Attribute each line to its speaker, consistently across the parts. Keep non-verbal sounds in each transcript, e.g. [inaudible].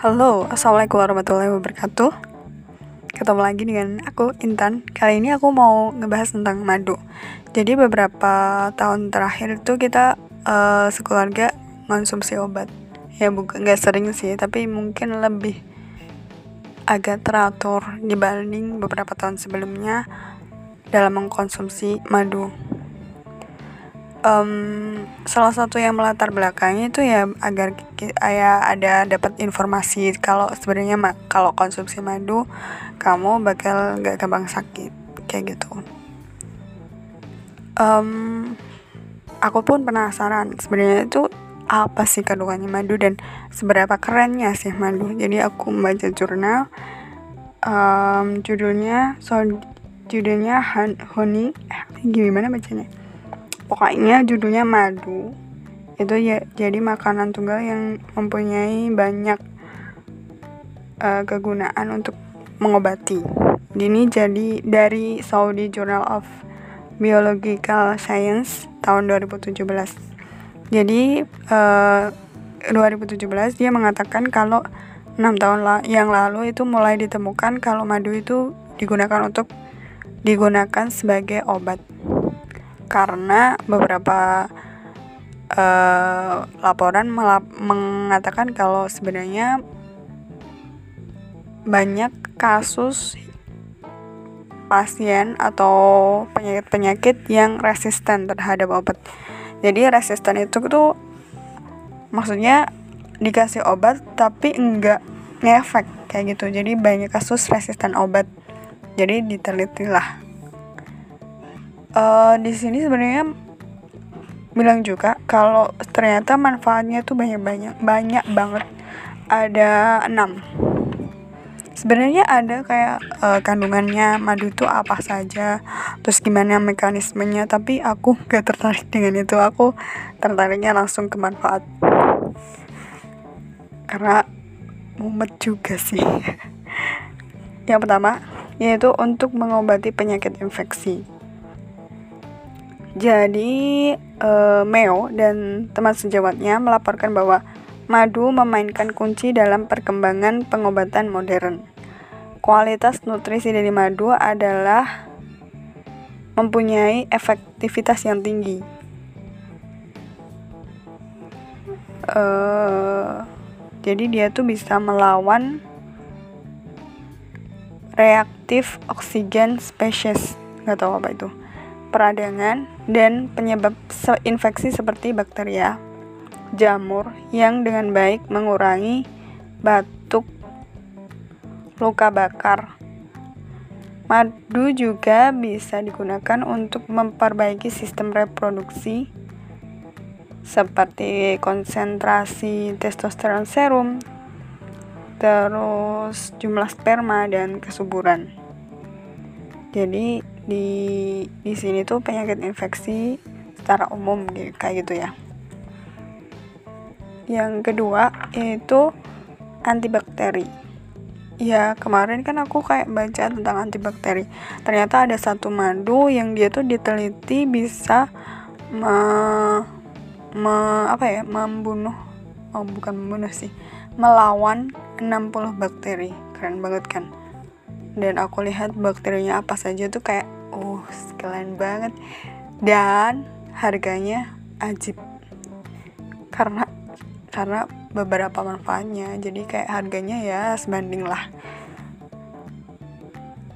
Speaker 1: Halo, Assalamualaikum warahmatullahi wabarakatuh. Ketemu lagi dengan aku, Intan. Kali ini aku mau ngebahas tentang madu. Jadi beberapa tahun terakhir itu kita uh, sekeluarga konsumsi obat. Ya bukan gak sering sih, tapi mungkin lebih agak teratur dibanding beberapa tahun sebelumnya dalam mengkonsumsi madu um, salah satu yang melatar belakangnya itu ya agar ya ada dapat informasi kalau sebenarnya kalau konsumsi madu kamu bakal nggak gampang sakit kayak gitu. Um, aku pun penasaran sebenarnya itu apa sih kandungannya madu dan seberapa kerennya sih madu. Jadi aku membaca jurnal um, judulnya so judulnya honey eh gimana bacanya pokoknya judulnya madu. Itu ya jadi makanan tunggal yang mempunyai banyak uh, kegunaan untuk mengobati. Ini jadi dari Saudi Journal of Biological Science tahun 2017 jadi uh, eh, 2017 dia mengatakan kalau enam tahun la yang lalu itu mulai ditemukan kalau madu itu digunakan untuk digunakan sebagai obat karena beberapa uh, laporan mengatakan kalau sebenarnya banyak kasus pasien atau penyakit-penyakit yang resisten terhadap obat. Jadi resisten itu tuh maksudnya dikasih obat tapi enggak ngefek kayak gitu. Jadi banyak kasus resisten obat. Jadi ditelitilah uh, di sini sebenarnya bilang juga kalau ternyata manfaatnya tuh banyak banyak banyak banget. Ada enam. Sebenarnya ada kayak uh, kandungannya madu itu apa saja terus gimana mekanismenya tapi aku [laughs] gak tertarik dengan itu. Aku tertariknya langsung ke manfaat. Karena mumet juga sih. [laughs] Yang pertama yaitu untuk mengobati penyakit infeksi jadi, uh, Meo dan teman sejawatnya melaporkan bahwa madu memainkan kunci dalam perkembangan pengobatan modern. Kualitas nutrisi dari madu adalah mempunyai efektivitas yang tinggi. Uh, jadi dia tuh bisa melawan reaktif oksigen spesies nggak tahu apa itu peradangan, dan penyebab infeksi seperti bakteria, jamur yang dengan baik mengurangi batuk, luka bakar. Madu juga bisa digunakan untuk memperbaiki sistem reproduksi seperti konsentrasi testosteron serum, terus jumlah sperma dan kesuburan. Jadi di di sini tuh penyakit infeksi secara umum kayak gitu ya. Yang kedua yaitu antibakteri. Ya kemarin kan aku kayak baca tentang antibakteri. Ternyata ada satu madu yang dia tuh diteliti bisa me, me apa ya membunuh oh bukan membunuh sih melawan 60 bakteri. Keren banget kan? Dan aku lihat bakterinya apa saja tuh kayak uh keren banget. Dan harganya ajib. Karena karena beberapa manfaatnya. Jadi kayak harganya ya sebanding lah.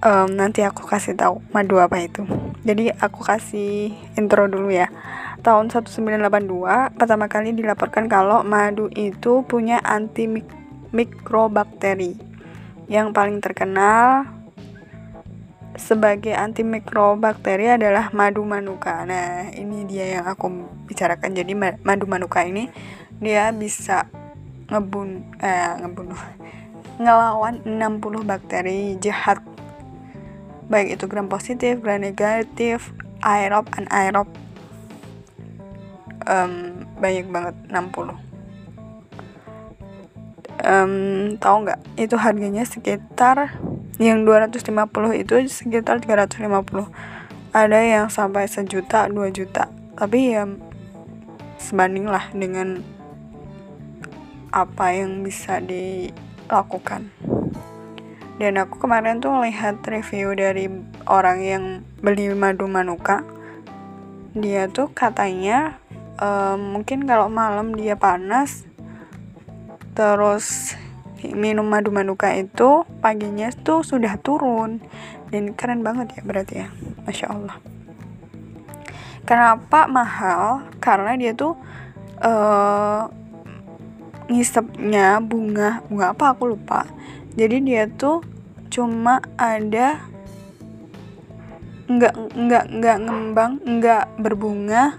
Speaker 1: Um, nanti aku kasih tahu madu apa itu. Jadi aku kasih intro dulu ya. Tahun 1982 pertama kali dilaporkan kalau madu itu punya anti mikrobakteri yang paling terkenal sebagai antimikrobakteri adalah madu manuka. Nah, ini dia yang aku bicarakan. Jadi madu manuka ini dia bisa ngebun eh ngebunuh ngelawan 60 bakteri jahat. Baik itu gram positif, gram negatif, aerob, anaerob. Um, banyak banget 60 um, tahu nggak itu harganya sekitar yang 250 itu sekitar 350 ada yang sampai sejuta dua juta. Tapi ya sebanding lah dengan apa yang bisa di lakukan dan aku kemarin tuh lihat review dari orang yang beli madu manuka. Dia tuh katanya um, mungkin kalau malam dia panas terus minum madu manuka itu paginya tuh sudah turun. Dan keren banget ya berarti ya masya allah. Kenapa mahal? Karena dia tuh uh, ngisepnya bunga bunga apa aku lupa. Jadi dia tuh cuma ada nggak nggak nggak ngembang nggak berbunga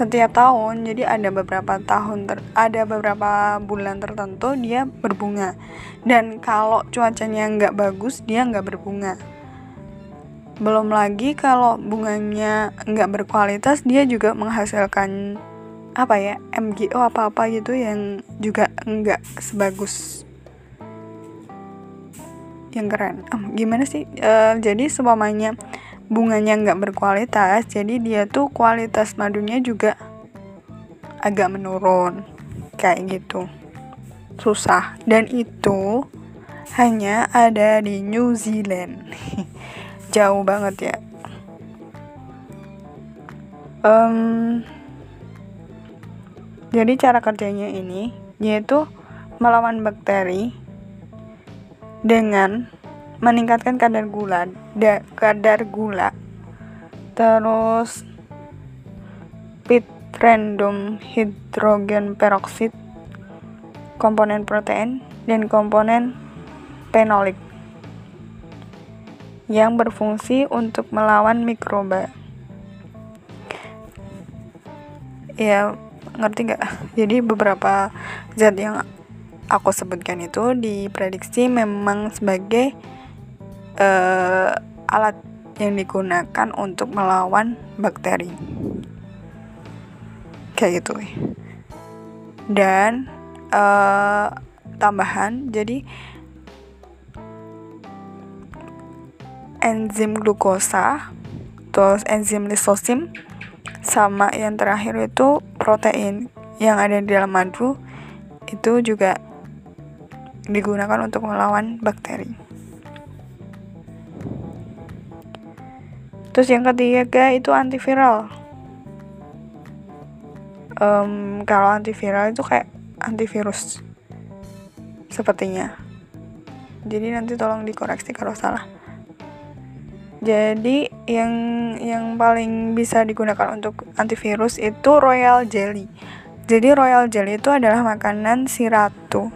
Speaker 1: setiap tahun jadi ada beberapa tahun ter, ada beberapa bulan tertentu dia berbunga. Dan kalau cuacanya nggak bagus dia nggak berbunga. Belum lagi kalau bunganya nggak berkualitas dia juga menghasilkan apa ya MGO apa apa gitu yang juga nggak sebagus. Yang keren. Um, gimana sih? Uh, jadi semuanya bunganya nggak berkualitas jadi dia tuh kualitas madunya juga agak menurun. Kayak gitu. Susah. Dan itu hanya ada di New Zealand. [laughs] Jauh banget ya. Um, jadi cara kerjanya ini yaitu melawan bakteri dengan meningkatkan kadar gula, da, kadar gula. Terus pit random hidrogen peroxide, komponen protein dan komponen fenolik yang berfungsi untuk melawan mikroba. Ya, ngerti nggak? Jadi beberapa zat yang aku sebutkan itu diprediksi memang sebagai uh, alat yang digunakan untuk melawan bakteri kayak gitu dan uh, tambahan jadi enzim glukosa terus enzim lisosim sama yang terakhir itu protein yang ada di dalam madu itu juga digunakan untuk melawan bakteri. Terus yang ketiga itu antiviral. Um, kalau antiviral itu kayak antivirus sepertinya. Jadi nanti tolong dikoreksi kalau salah. Jadi yang yang paling bisa digunakan untuk antivirus itu royal jelly. Jadi royal jelly itu adalah makanan si ratu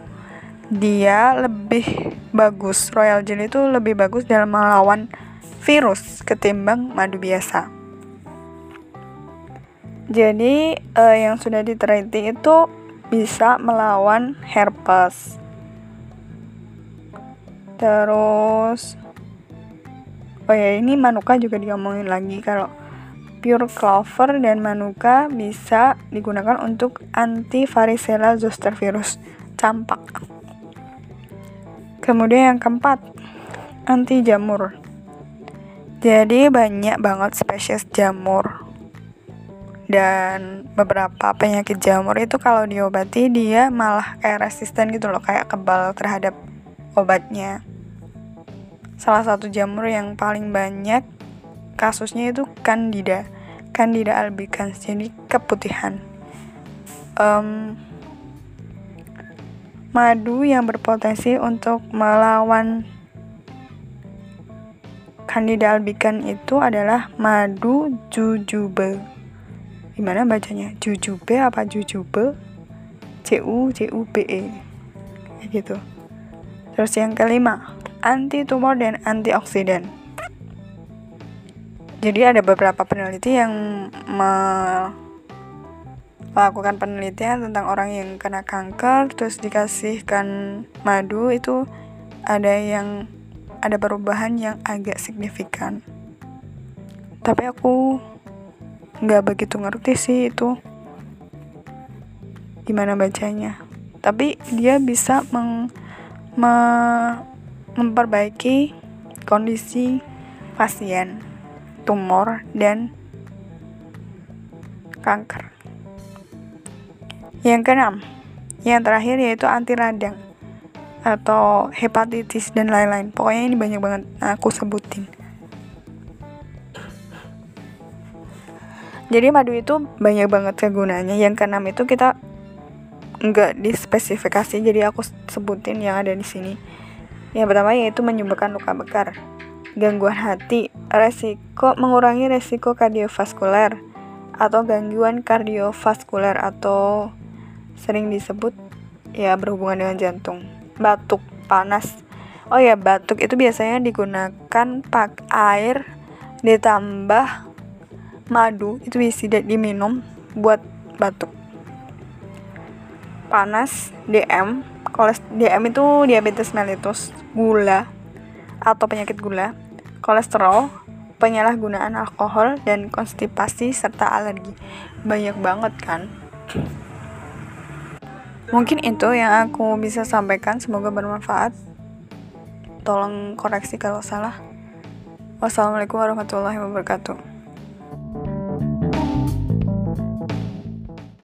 Speaker 1: dia lebih bagus royal jelly itu lebih bagus dalam melawan virus ketimbang madu biasa. Jadi uh, yang sudah diteliti itu bisa melawan herpes. Terus oh ya ini manuka juga diomongin lagi kalau pure clover dan manuka bisa digunakan untuk anti varicella zoster virus campak. Kemudian yang keempat, anti jamur. Jadi banyak banget spesies jamur. Dan beberapa penyakit jamur itu kalau diobati dia malah kayak resisten gitu loh, kayak kebal terhadap obatnya. Salah satu jamur yang paling banyak kasusnya itu Candida, Candida albicans, jadi keputihan. Um, madu yang berpotensi untuk melawan Candida albicans itu adalah madu jujube. Gimana bacanya? Jujube apa jujube? C U C U B E. gitu. Terus yang kelima, anti tumor dan antioksidan. Jadi ada beberapa peneliti yang me melakukan penelitian tentang orang yang kena kanker terus dikasihkan madu itu ada yang ada perubahan yang agak signifikan. Tapi aku nggak begitu ngerti sih itu gimana bacanya. Tapi dia bisa meng, me, memperbaiki kondisi pasien tumor dan kanker. Yang keenam, yang terakhir yaitu anti radang atau hepatitis dan lain-lain. Pokoknya ini banyak banget aku sebutin. Jadi madu itu banyak banget kegunaannya. Yang keenam itu kita nggak dispesifikasi jadi aku sebutin yang ada di sini. Yang pertama yaitu menyebabkan luka bakar gangguan hati resiko mengurangi resiko kardiovaskuler atau gangguan kardiovaskuler atau sering disebut ya berhubungan dengan jantung batuk panas. Oh ya batuk itu biasanya digunakan pak air ditambah madu itu bisa diminum buat batuk panas DM koles DM itu diabetes mellitus gula atau penyakit gula kolesterol penyalahgunaan alkohol dan konstipasi serta alergi. Banyak banget kan mungkin itu yang aku bisa sampaikan. Semoga bermanfaat. Tolong koreksi kalau salah. Wassalamualaikum warahmatullahi wabarakatuh